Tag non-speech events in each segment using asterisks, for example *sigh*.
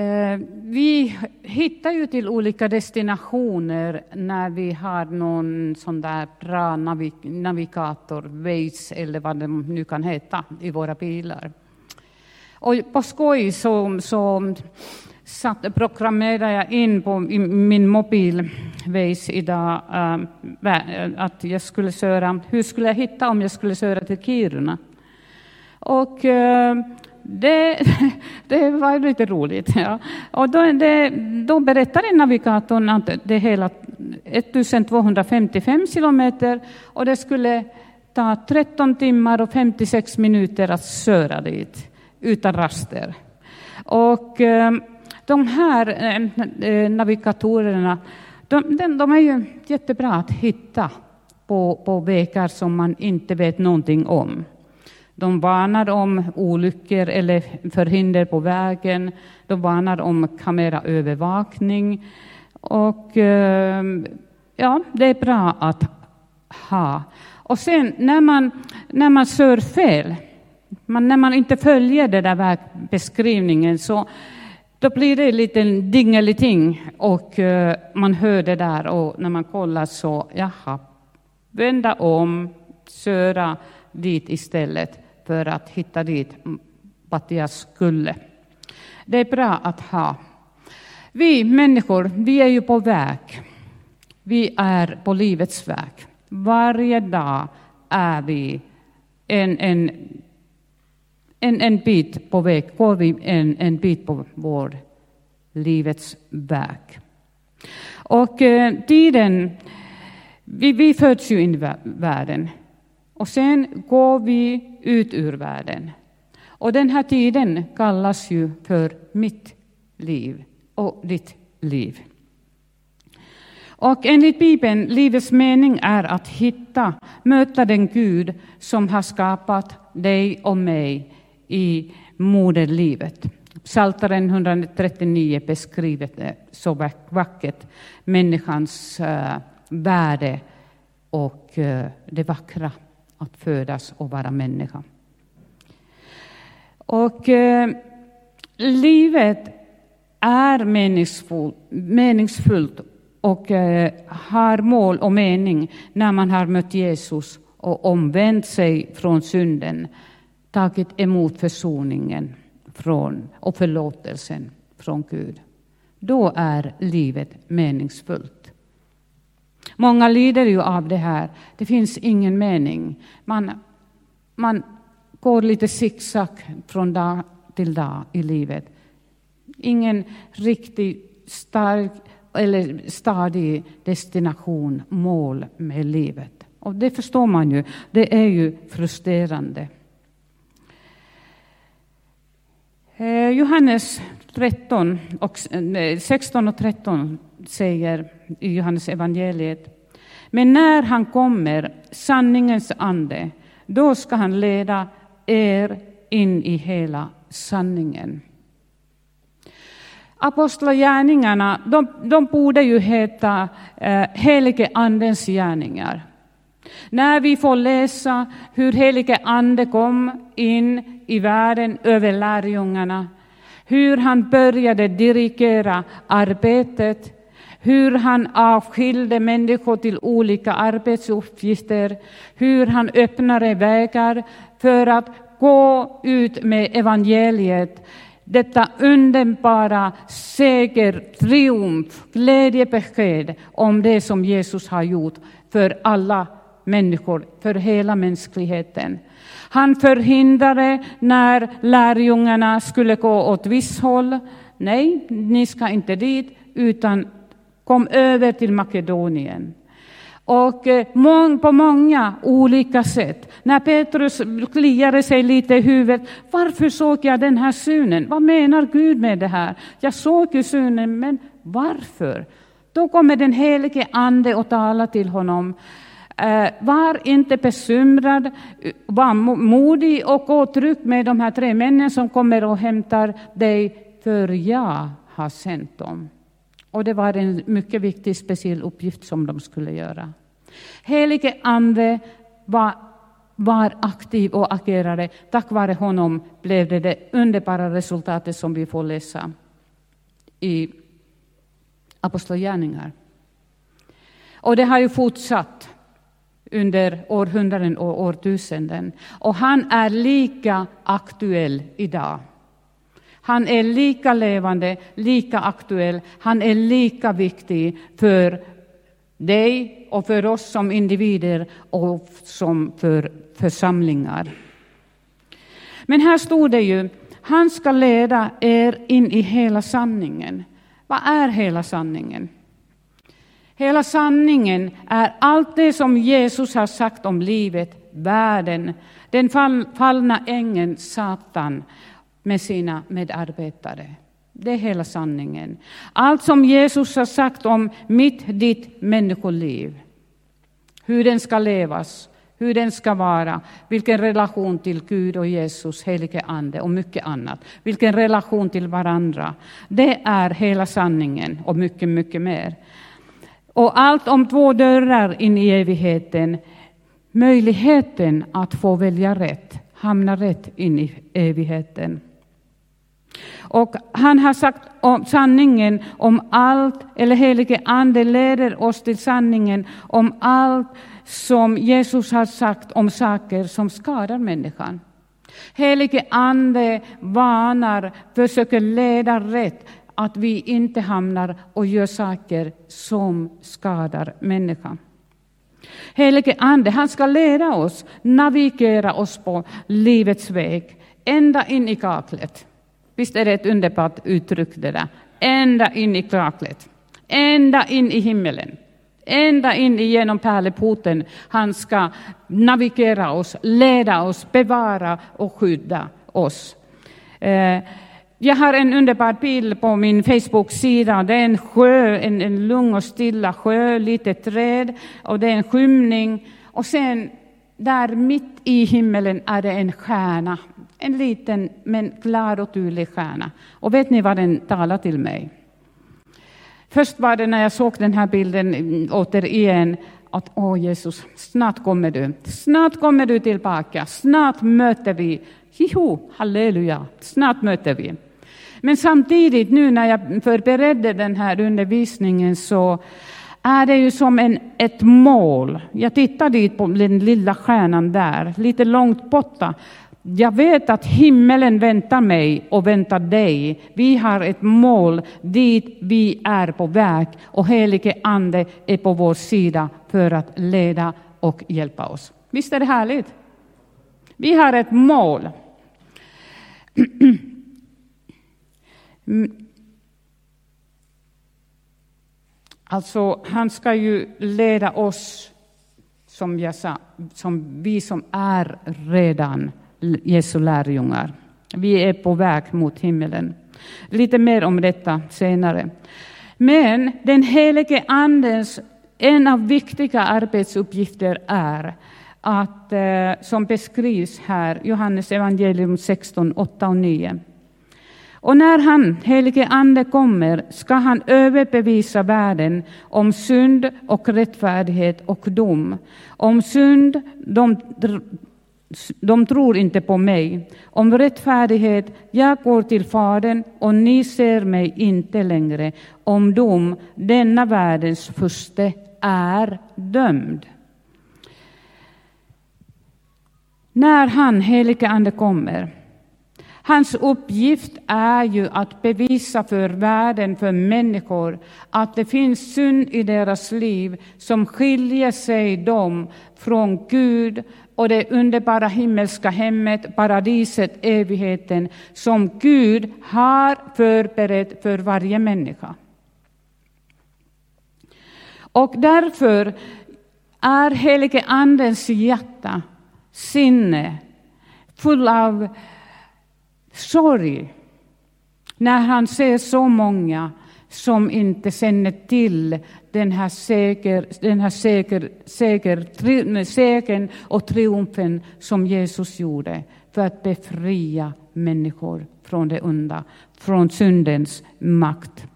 Eh, vi hittar ju till olika destinationer när vi har någon sån där bra navigator, Waze eller vad det nu kan heta, i våra bilar. Och på skoj så, så satt, programmerade jag in på min mobil Waze idag eh, att jag skulle köra, hur skulle jag hitta om jag skulle köra till Kiruna? Och eh, det, *laughs* det var lite roligt. Ja. Och då, det, då berättade navigatorn att det är hela 1255 kilometer och det skulle ta 13 timmar och 56 minuter att köra dit utan raster. Och ehm, de här ehm, eh, navigatorerna de, de, är ju jättebra att hitta på, på vägar som man inte vet någonting om. De varnar om olyckor eller förhinder på vägen. De varnar om kameraövervakning. Och ehm, ja, det är bra att ha. Och sen när man, när man kör fel, man, när man inte följer den där vägbeskrivningen så då blir det en liten dingeliting och uh, man hör det där och när man kollar så, jaha, vända om, köra dit istället för att hitta dit vart jag skulle. Det är bra att ha. Vi människor, vi är ju på väg. Vi är på livets väg. Varje dag är vi en, en, en, en bit på väg, går vi en, en bit på vår livets väg. Och eh, tiden, vi, vi föds ju in i världen. Och sen går vi ut ur världen. Och den här tiden kallas ju för mitt liv och ditt liv. Och enligt Bibeln, livets mening är att hitta, möta den Gud som har skapat dig och mig i moderlivet. Psaltaren 139 beskriver det så vackert, människans eh, värde och eh, det vackra att födas och vara människa. Och eh, livet är meningsfull, meningsfullt och eh, har mål och mening när man har mött Jesus och omvänt sig från synden, tagit emot försoningen från, och förlåtelsen från Gud. Då är livet meningsfullt. Många lider ju av det här. Det finns ingen mening. Man, man går lite zigzag från dag till dag i livet. Ingen riktigt stark eller stadig destination, mål med livet. Och det förstår man ju. Det är ju frustrerande. Eh, Johannes 13 och, 16 och 13 säger i Johannes evangeliet. Men när han kommer, sanningens ande, då ska han leda er in i hela sanningen. Apostlagärningarna, de, de borde ju heta eh, helige andens gärningar. När vi får läsa hur helige ande kom in i världen över lärjungarna, hur han började dirigera arbetet, hur han avskilde människor till olika arbetsuppgifter, hur han öppnade vägar för att gå ut med evangeliet. Detta underbara seger, triumf, glädjebesked om det som Jesus har gjort för alla människor, för hela mänskligheten. Han förhindrade när lärjungarna skulle gå åt viss håll. Nej, ni ska inte dit, utan kom över till Makedonien. Och eh, på många olika sätt. När Petrus kliade sig lite i huvudet, varför såg jag den här synen? Vad menar Gud med det här? Jag såg ju synen, men varför? Då kommer den helige Ande och talar till honom. Eh, var inte bekymrad, var modig och gå tryggt med de här tre männen som kommer och hämtar dig, för jag har sänt dem. Och det var en mycket viktig speciell uppgift som de skulle göra. Helige Ande var, var aktiv och agerade. Tack vare honom blev det det underbara resultatet som vi får läsa. i Apostlagärningar. Och det har ju fortsatt under århundraden och årtusenden. Och han är lika aktuell idag. Han är lika levande, lika aktuell, han är lika viktig för dig och för oss som individer och som för församlingar. Men här stod det ju, han ska leda er in i hela sanningen. Vad är hela sanningen? Hela sanningen är allt det som Jesus har sagt om livet, världen, den fallna ängeln Satan med sina medarbetare. Det är hela sanningen. Allt som Jesus har sagt om mitt, ditt människoliv. Hur den ska levas, hur den ska vara, vilken relation till Gud och Jesus, helige Ande och mycket annat. Vilken relation till varandra. Det är hela sanningen och mycket, mycket mer. Och allt om två dörrar in i evigheten. Möjligheten att få välja rätt, hamna rätt in i evigheten. Och han har sagt om sanningen om allt, eller helige Ande leder oss till sanningen om allt som Jesus har sagt om saker som skadar människan. Helige Ande varnar, försöker leda rätt, att vi inte hamnar och gör saker som skadar människan. Helige Ande, han ska leda oss, navigera oss på livets väg, ända in i kaklet. Visst är det ett underbart uttryck det där? Ända in i kraklet, ända in i himmelen. Ända in genom pärleporten. Han ska navigera oss, leda oss, bevara och skydda oss. Eh, jag har en underbar bild på min Facebook-sida. Det är en sjö, en, en lugn och stilla sjö, lite träd och det är en skymning. Och sen där mitt i himmelen är det en stjärna. En liten men klar och tydlig stjärna. Och vet ni vad den talar till mig? Först var det när jag såg den här bilden mm, återigen att åh Jesus, snart kommer du. Snart kommer du tillbaka. Snart möter vi. Jo, halleluja, snart möter vi. Men samtidigt nu när jag förberedde den här undervisningen så är det ju som en, ett mål. Jag tittar dit på den lilla stjärnan där, lite långt borta. Jag vet att himmelen väntar mig och väntar dig. Vi har ett mål dit vi är på väg och helige Ande är på vår sida för att leda och hjälpa oss. Visst är det härligt? Vi har ett mål. *clears throat* Alltså, han ska ju leda oss, som jag sa, som vi som är redan Jesu lärjungar. Vi är på väg mot himmelen. Lite mer om detta senare. Men den helige Andens en av viktiga arbetsuppgifter är att, eh, som beskrivs här, Johannes evangelium 16, 8 och 9. Och när han, helige Ande, kommer ska han överbevisa världen om synd och rättfärdighet och dom. Om synd, de, de tror inte på mig. Om rättfärdighet, jag går till Fadern och ni ser mig inte längre. Om dom, denna världens furste är dömd. När han, helige Ande, kommer Hans uppgift är ju att bevisa för världen, för människor, att det finns synd i deras liv som skiljer sig dem från Gud och det underbara himmelska hemmet, paradiset, evigheten, som Gud har förberett för varje människa. Och därför är helige Andens hjärta, sinne, full av sorg när han ser så många som inte känner till den här, seger, den här seger, seger, tri, segern och triumfen som Jesus gjorde för att befria människor från det onda, från syndens makt.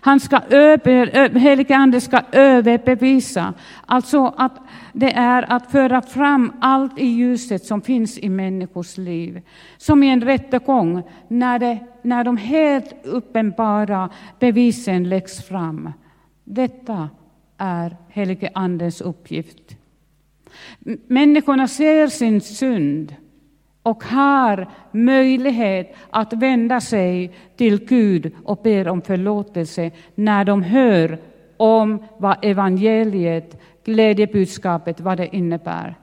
Han ska över, helige Ande ska överbevisa, alltså att det är att föra fram allt i ljuset som finns i människors liv. Som i en rättegång, när, det, när de helt uppenbara bevisen läggs fram. Detta är helige Andens uppgift. Människorna ser sin synd och har möjlighet att vända sig till Gud och be om förlåtelse när de hör om vad evangeliet, glädjebudskapet, vad det innebär.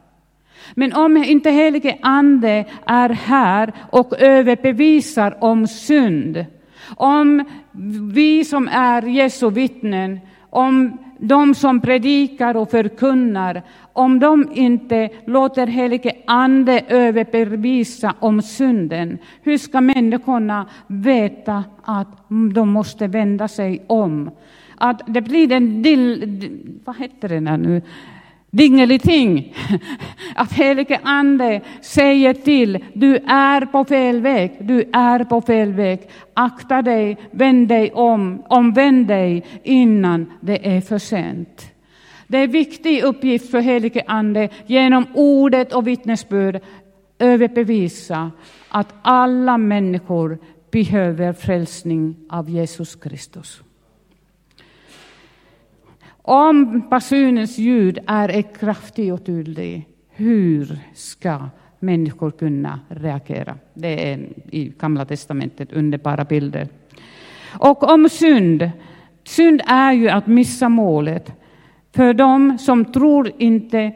Men om inte helige Ande är här och överbevisar om synd, om vi som är Jesu vittnen, om de som predikar och förkunnar, om de inte låter helige Ande överbevisa om synden, hur ska människorna veta att de måste vända sig om? Att det blir en dill, vad heter det nu? Dingeliting. *laughs* Att helige Ande säger till, du är på fel väg, du är på fel väg. Akta dig, vänd dig om, omvänd dig innan det är för sent. Det är en viktig uppgift för helige Ande genom ordet och vittnesbörd överbevisa att alla människor behöver frälsning av Jesus Kristus. Om basunens ljud är kraftigt och tydligt, hur ska människor kunna reagera? Det är i Gamla testamentet underbara bilder. Och om synd. Synd är ju att missa målet. För dem som tror inte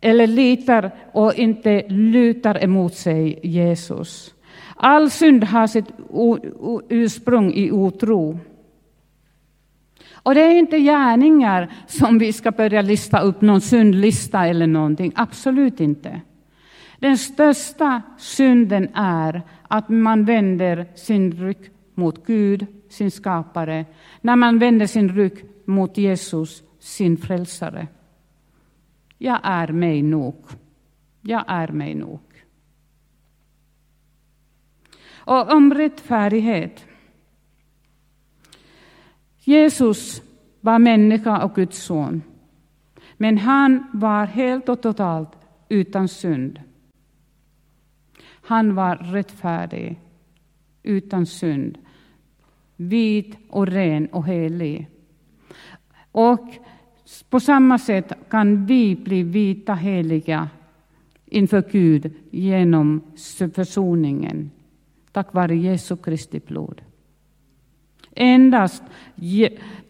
eller litar och inte lutar emot sig Jesus. All synd har sitt ursprung i otro. Och det är inte gärningar som vi ska börja lista upp någon syndlista eller någonting. Absolut inte. Den största synden är att man vänder sin rygg mot Gud, sin skapare, när man vänder sin rygg mot Jesus, sin frälsare. Jag är mig nog. Jag är mig nog. Och om rättfärdighet. Jesus var människa och Guds son. Men han var helt och totalt utan synd. Han var rättfärdig, utan synd, vit och ren och helig. Och på samma sätt kan vi bli vita heliga inför Gud genom försoningen, tack vare Jesu Kristi blod. Endast,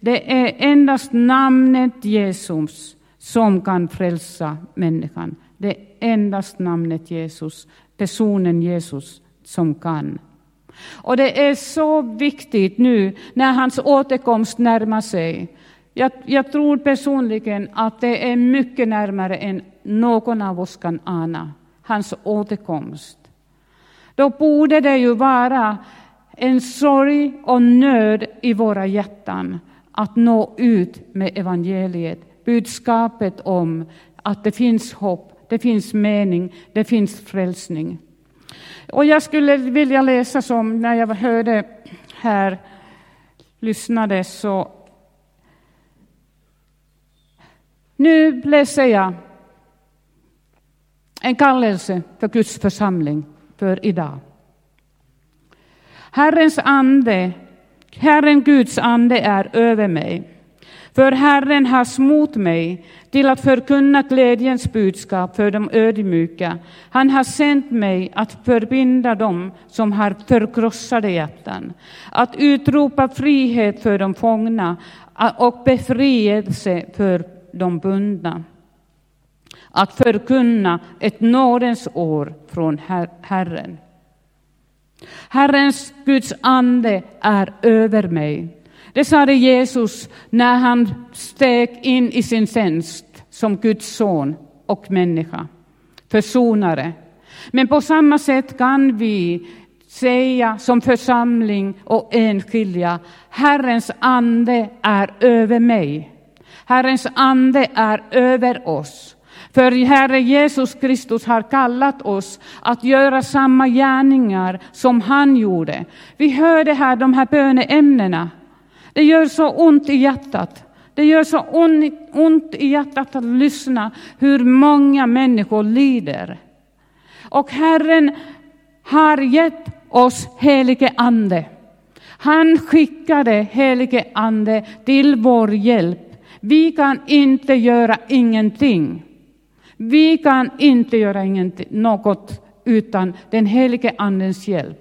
det är endast namnet Jesus som kan frälsa människan. Det är endast namnet Jesus, personen Jesus, som kan. Och det är så viktigt nu när hans återkomst närmar sig. Jag, jag, tror personligen att det är mycket närmare än någon av oss kan ana, hans återkomst. Då borde det ju vara en sorg och nöd i våra hjärtan att nå ut med evangeliet, budskapet om att det finns hopp, det finns mening, det finns frälsning. Och jag skulle vilja läsa som när jag hörde här, lyssnade så. Nu läser jag en kallelse för Guds församling för idag. Herrens ande, Herren Guds ande är över mig. För Herren har smort mig till att förkunna glädjens budskap för de ödmjuka. Han har sänt mig att förbinda dem som har förkrossade hjärtan, att utropa frihet för de fångna och befrielse för de bundna. Att förkunna ett nådens år från Herren. Herrens Guds ande är över mig. Det sade Jesus när han steg in i sin tjänst som Guds son och människa, försonare. Men på samma sätt kan vi säga som församling och enskilda, Herrens ande är över mig. Herrens ande är över oss. För Herre Jesus Kristus har kallat oss att göra samma gärningar som han gjorde. Vi hörde här de här böneämnena. Det gör så ont i hjärtat. Det gör så ont i hjärtat att lyssna hur många människor lider. Och Herren har gett oss helige Ande. Han skickade helige Ande till vår hjälp. Vi kan inte göra ingenting. Vi kan inte göra något utan den helige Andens hjälp.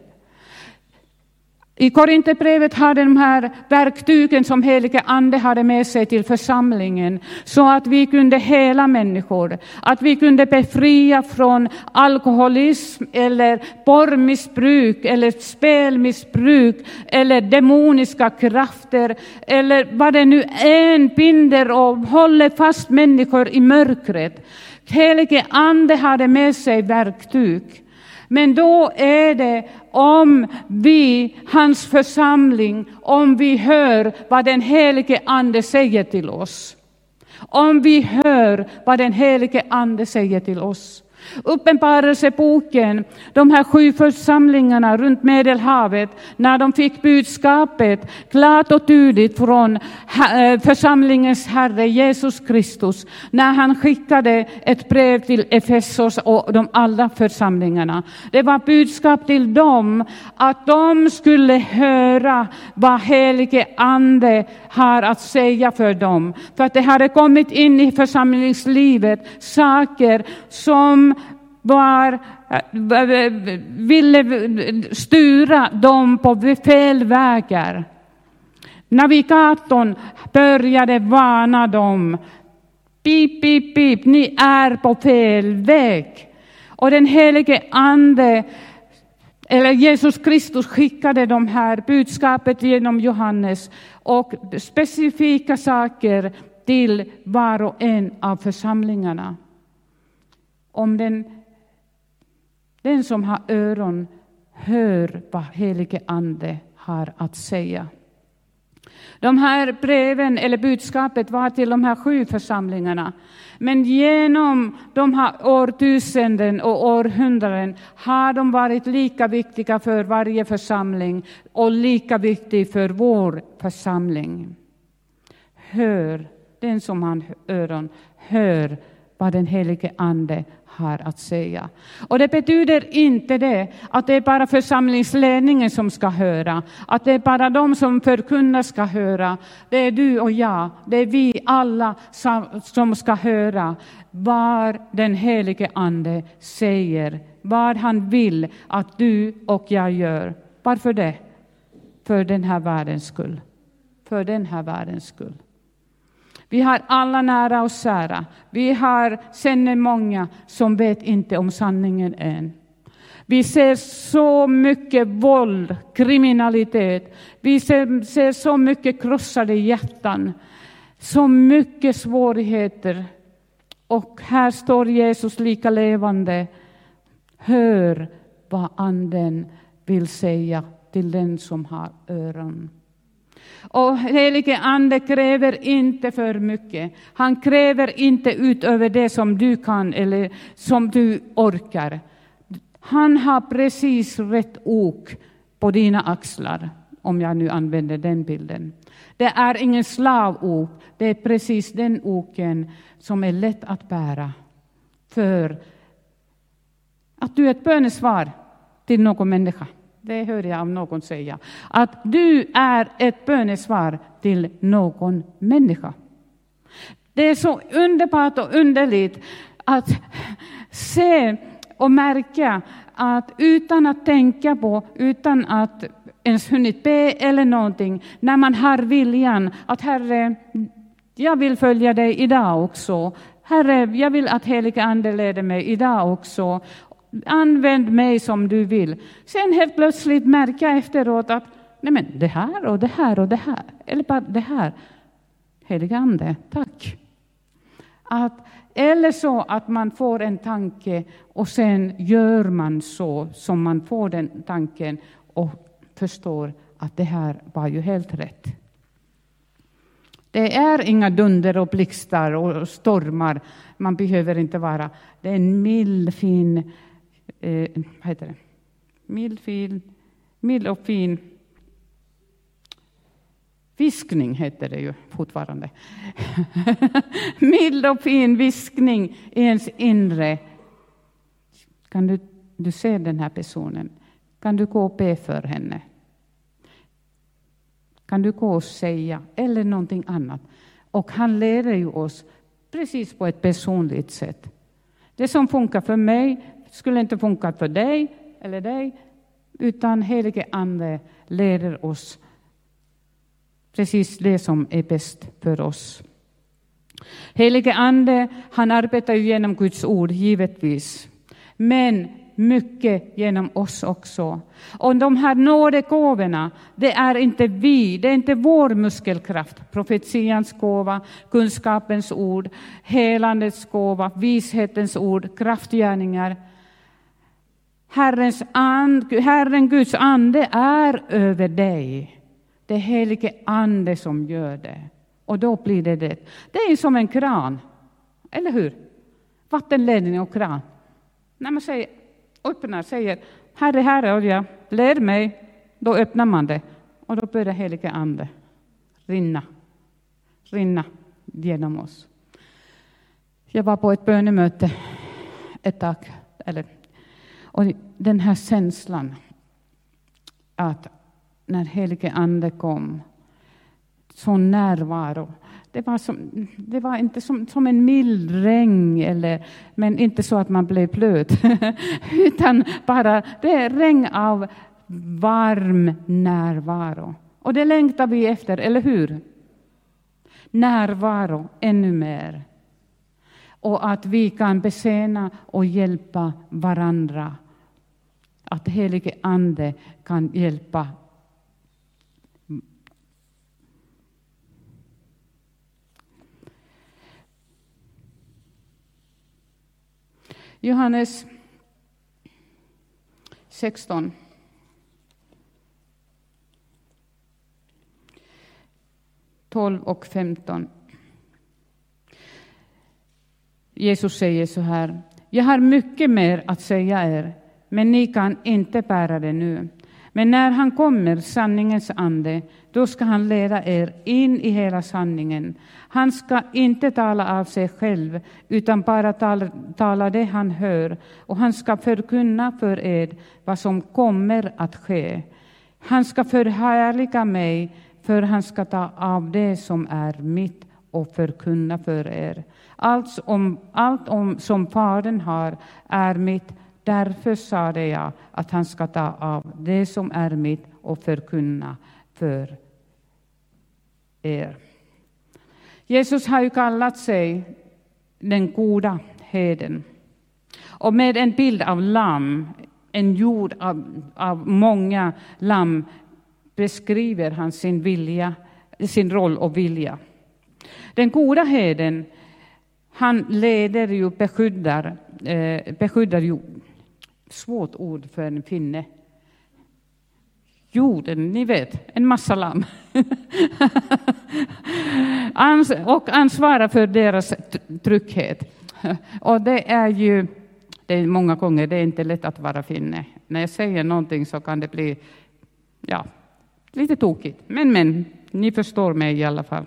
I Korinthierbrevet har de här verktygen som helige Ande hade med sig till församlingen, så att vi kunde hela människor, att vi kunde befria från alkoholism eller porrmissbruk eller spelmissbruk eller demoniska krafter eller vad det nu än binder och håller fast människor i mörkret. Helige Ande hade med sig verktyg. Men då är det om vi, hans församling, om vi hör vad den helige Ande säger till oss. Om vi hör vad den helige Ande säger till oss. Uppenbarelseboken, de här sju församlingarna runt Medelhavet, när de fick budskapet klart och tydligt från eh, församlingens Herre Jesus Kristus, när han skickade ett brev till Efesos och de alla församlingarna. Det var budskap till dem att de skulle höra vad helige Ande har att säga för dem. För att det hade kommit in i församlingslivet saker som var, eh, ville styra dem på fel vägar. Navigatorn började varna dem. Pip, pip, pip, ni är på fel väg. Och den helige Ande, eller Jesus Kristus skickade de här budskapet genom Johannes och specifika saker till var och en av församlingarna. Om den den som har öron hör vad helige Ande har att säga. De här breven, eller budskapet, var till de här sju församlingarna. Men genom de här årtusenden och århundraden har de varit lika viktiga för varje församling och lika viktiga för vår församling. Hör, den som har öron, hör vad den helige Ande har att säga. Och det betyder inte det att det är bara församlingsledningen som ska höra, att det är bara de som förkunnar ska höra. Det är du och jag, det är vi alla som ska höra vad den helige Ande säger, vad han vill att du och jag gör. Varför det? För den här världens skull. För den här världens skull. Vi har alla nära och kära. Vi har känner många som vet inte om sanningen än. Vi ser så mycket våld, kriminalitet. Vi ser, ser så mycket krossade hjärtan. Så mycket svårigheter. Och här står Jesus lika levande. Hör vad Anden vill säga till den som har öron. Och helige Ande kräver inte för mycket. Han kräver inte utöver det som du kan eller som du orkar. Han har precis rätt ok på dina axlar, om jag nu använder den bilden. Det är ingen slavok, det är precis den oken som är lätt att bära. För att du är ett bönesvar till någon människa. Det hör jag av någon säga. Att du är ett bönesvar till någon människa. Det är så underbart och underligt att se och märka att utan att tänka på, utan att ens hunnit be eller någonting, när man har viljan att Herre, jag vill följa dig idag också. Herre, jag vill att heliga Ande leder mig idag också. Använd mig som du vill. Sen helt plötsligt märka efteråt att nej men det här och det här och det här, eller bara det här. Helige Ande, tack. Att, eller så att man får en tanke och sen gör man så som man får den tanken och förstår att det här var ju helt rätt. Det är inga dunder och blixtar och stormar. Man behöver inte vara. Det är en mild, fin eh, vad heter det? Mild, fin, mild och fin Viskning heter det ju fortfarande. *laughs* Mild och fin viskning i ens inre. Kan du, du se den här personen? Kan du gå och be för henne? Kan du gå och säga, eller någonting annat. Och han leder ju oss precis på ett personligt sätt. Det som funkar för mig skulle inte funka för dig eller dig, utan helige Ande leder oss precis det som är bäst för oss. Helige Ande, han arbetar ju genom Guds ord, givetvis. Men mycket genom oss också. Och de här nådegåvorna, det är inte vi, det är inte vår muskelkraft. Profetians gåva, kunskapens ord, helandets gåva, vishetens ord, kraftgärningar. Herrens and, Herren Guds ande är över dig. Det är helige ande som gör det. Och då blir det det. Det är som en kran, eller hur? Vattenledning och kran. När man säger, öppnar, säger Herre, Herre, olja, led mig, då öppnar man det. Och då börjar helige ande rinna, rinna genom oss. Jag var på ett bönemöte ett tag, eller, och den här känslan att när helige Ande kom, sån närvaro. Det var, som, det var inte som, som en mild regn, eller, men inte så att man blev blöt, *laughs* utan bara det är regn av varm närvaro. Och det längtar vi efter, eller hur? Närvaro ännu mer. Och att vi kan betjäna och hjälpa varandra. Att helige Ande kan hjälpa Johannes 16. Tolv och 15. Jesus säger så här. Jag har mycket mer att säga er, men ni kan inte bära det nu. Men när han kommer, sanningens ande, då ska han leda er in i hela sanningen. Han ska inte tala av sig själv, utan bara tala, tala det han hör, och han ska förkunna för er vad som kommer att ske. Han ska förhärliga mig, för han ska ta av det som är mitt och förkunna för er. Allt, om, allt om, som Fadern har är mitt, Därför sade jag att han ska ta av det som är mitt och förkunna för er. Jesus har ju kallat sig den goda heden. Och med en bild av lamm, en jord av, av många lamm, beskriver han sin, vilja, sin roll och vilja. Den goda heden, han leder ju, beskyddar, eh, beskyddar ju svårt ord för en finne. Jorden, ni vet, en massa lamm. *laughs* och ansvarar för deras trygghet. Och det är ju, det är många gånger, det är inte lätt att vara finne. När jag säger någonting så kan det bli, ja, lite tokigt. Men, men, ni förstår mig i alla fall.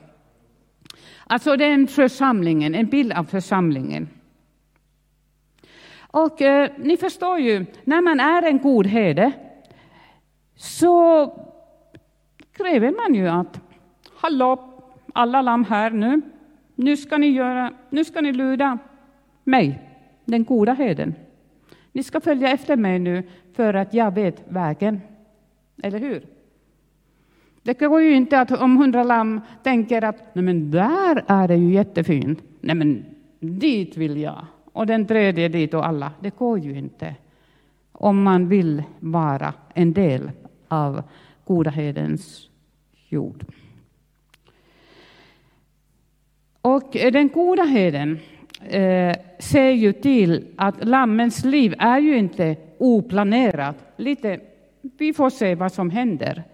Alltså det är en församlingen, en bild av församlingen. Och eh, ni förstår ju, när man är en god herde så kräver man ju att hallå, alla lamm här nu, nu ska ni, göra, nu ska ni lyda mig, den goda herden. Ni ska följa efter mig nu för att jag vet vägen. Eller hur? Det går ju inte att om hundra lamm tänker att nej men där är det ju jättefint. Nej men dit vill jag och den tredje dit och alla. Det går ju inte om man vill vara en del av goda hedens jord. Och eh, den goda heden eh, ser ju till att lammens liv är ju inte oplanerat. Lite, vi får se vad som händer.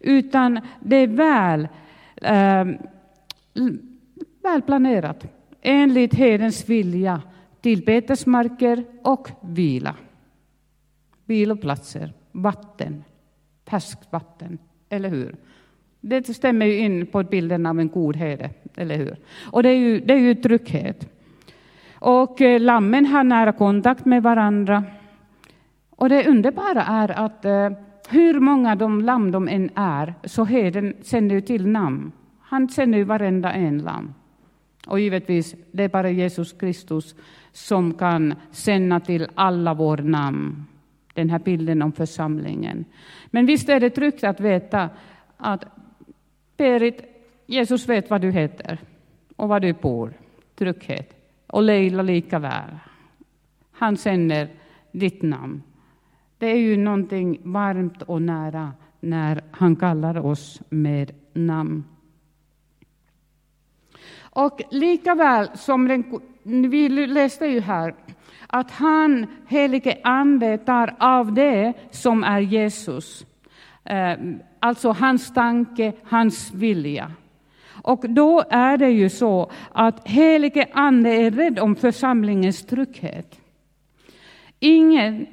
Utan det är väl, eh, väl planerat enligt hedens vilja till betesmarker och vila. Viloplatser, vatten, färskt vatten, eller hur? Det stämmer ju in på bilden av en god herde, eller hur? Och det är ju, det är ju trygghet. Och eh, lammen har nära kontakt med varandra. Och det underbara är att eh, hur många de lamm de än är, så herden sänder ju till namn. Han sänder ju varenda en lamm. Och givetvis, det är bara Jesus Kristus som kan sända till alla vår namn. Den här bilden om församlingen. Men visst är det tryggt att veta att Berit, Jesus vet vad du heter och var du bor. Trygghet. Och Leila lika väl. Han sänder ditt namn. Det är ju någonting varmt och nära när han kallar oss med namn. Och lika väl som den, vi läste ju här att han, helige Ande, tar av det som är Jesus. Ehm, alltså hans tanke, hans vilja. Och då är det ju så att helige Ande är rädd om församlingens trygghet. Ingen,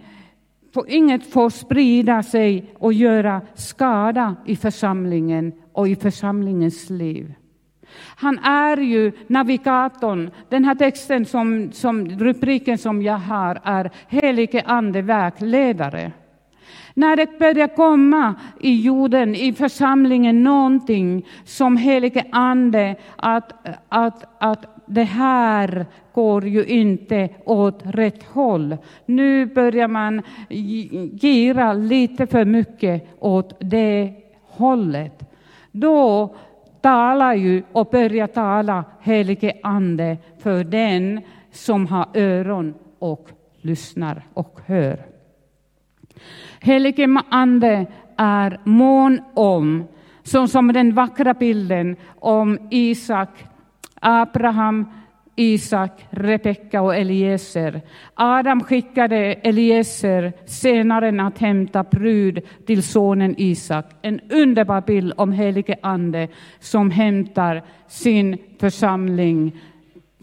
inget får sprida sig och göra skada i församlingen och i församlingens liv. Han är ju navigatorn. Den här texten, som, som rubriken som jag har, är Helige Ande vägledare. När det börjar komma i jorden, i församlingen, någonting som helige Ande, att, att, att det här går ju inte åt rätt håll. Nu börjar man gira lite för mycket åt det hållet. Då talar ju och börjar tala helige Ande för den som har öron och lyssnar och hör. Helige Ande är mån om, såsom den vackra bilden om Isak, Abraham, Isak, Rebecka och Eliezer. Adam skickade Eliezer senare att hämta brud till sonen Isak. En underbar bild om helige Ande som hämtar sin församling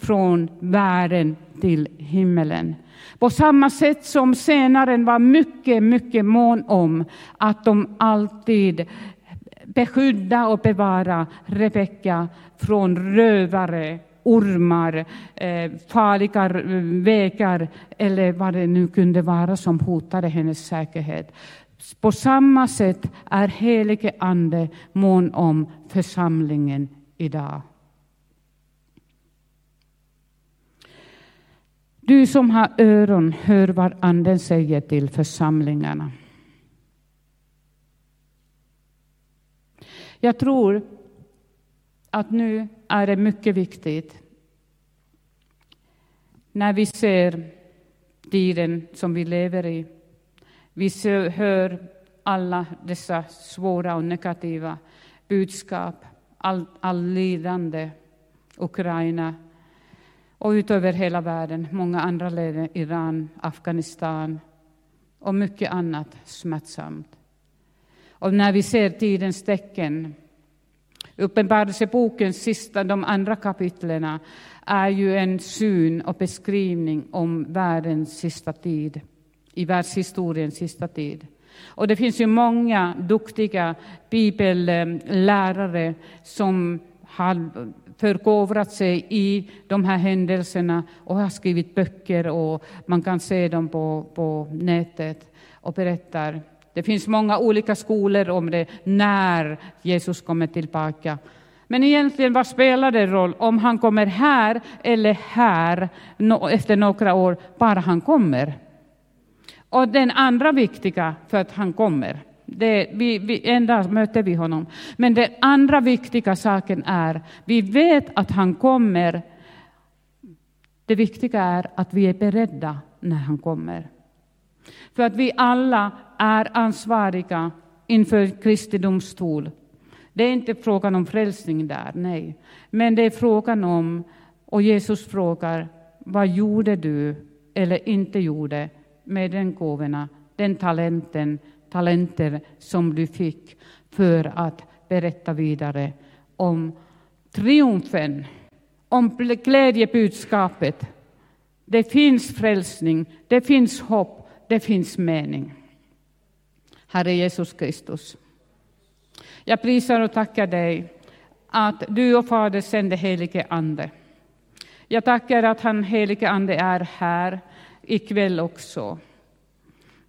från världen till himmelen. På samma sätt som senaren var mycket, mycket mån om att de alltid beskydda och bevara Rebecka från rövare, ormar, eh, farliga vägar eller vad det nu kunde vara som hotade hennes säkerhet. På samma sätt är helige Ande mån om församlingen idag. Du som har öron, hör vad Anden säger till församlingarna. Jag tror att nu är det mycket viktigt när vi ser tiden som vi lever i. Vi hör alla dessa svåra och negativa budskap, Allt all lidande, Ukraina, och utöver hela världen, många andra länder, Iran, Afghanistan och mycket annat smärtsamt. Och när vi ser tidens tecken, Uppenbarelsebokens sista, de andra kapitlerna, är ju en syn och beskrivning om världens sista tid, i världshistoriens sista tid. Och det finns ju många duktiga bibellärare som har förkovrat sig i de här händelserna och har skrivit böcker och man kan se dem på, på nätet och berättar. Det finns många olika skolor om det, när Jesus kommer tillbaka. Men egentligen, vad spelar det roll om han kommer här eller här efter några år, bara han kommer? Och den andra viktiga, för att han kommer, det, vi, vi, en dag möter vi honom. Men den andra viktiga saken är, vi vet att han kommer. Det viktiga är att vi är beredda när han kommer. För att vi alla är ansvariga inför Kristi domstol. Det är inte frågan om frälsning där, nej. Men det är frågan om, och Jesus frågar, vad gjorde du eller inte gjorde med den gåvorna, den talenten, talenter som du fick för att berätta vidare om triumfen, om glädjebudskapet. Det finns frälsning, det finns hopp, det finns mening. Herre Jesus Kristus. Jag prisar och tackar dig att du och Fader sände helige Ande. Jag tackar att han helige Ande är här ikväll också.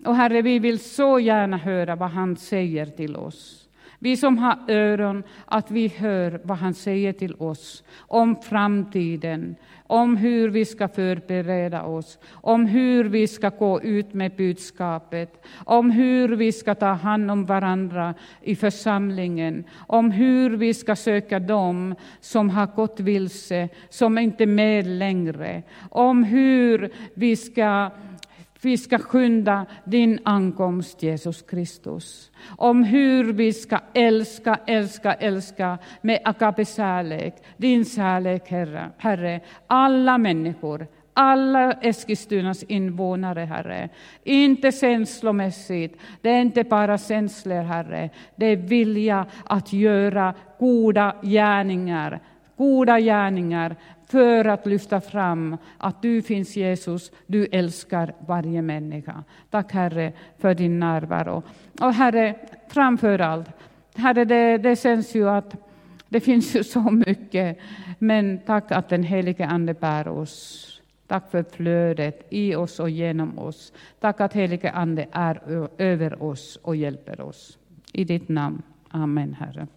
Och Herre, vi vill så gärna höra vad han säger till oss. Vi som har öron, att vi hör vad han säger till oss om framtiden, om hur vi ska förbereda oss, om hur vi ska gå ut med budskapet, om hur vi ska ta hand om varandra i församlingen, om hur vi ska söka dem som har gått vilse, som inte är med längre, om hur vi ska vi ska skynda din ankomst, Jesus Kristus. Om hur vi ska älska, älska, älska med agape-kärlek, din kärlek, Herre. Herre. Alla människor, alla Eskilstunas invånare, Herre. Inte känslomässigt, det är inte bara känslor, Herre. Det är vilja att göra goda gärningar, goda gärningar för att lyfta fram att du finns Jesus, du älskar varje människa. Tack Herre för din närvaro. Och Herre, framför allt, Herre, det, det känns ju att det finns ju så mycket, men tack att den helige Ande bär oss. Tack för flödet i oss och genom oss. Tack att helige Ande är över oss och hjälper oss. I ditt namn. Amen, Herre.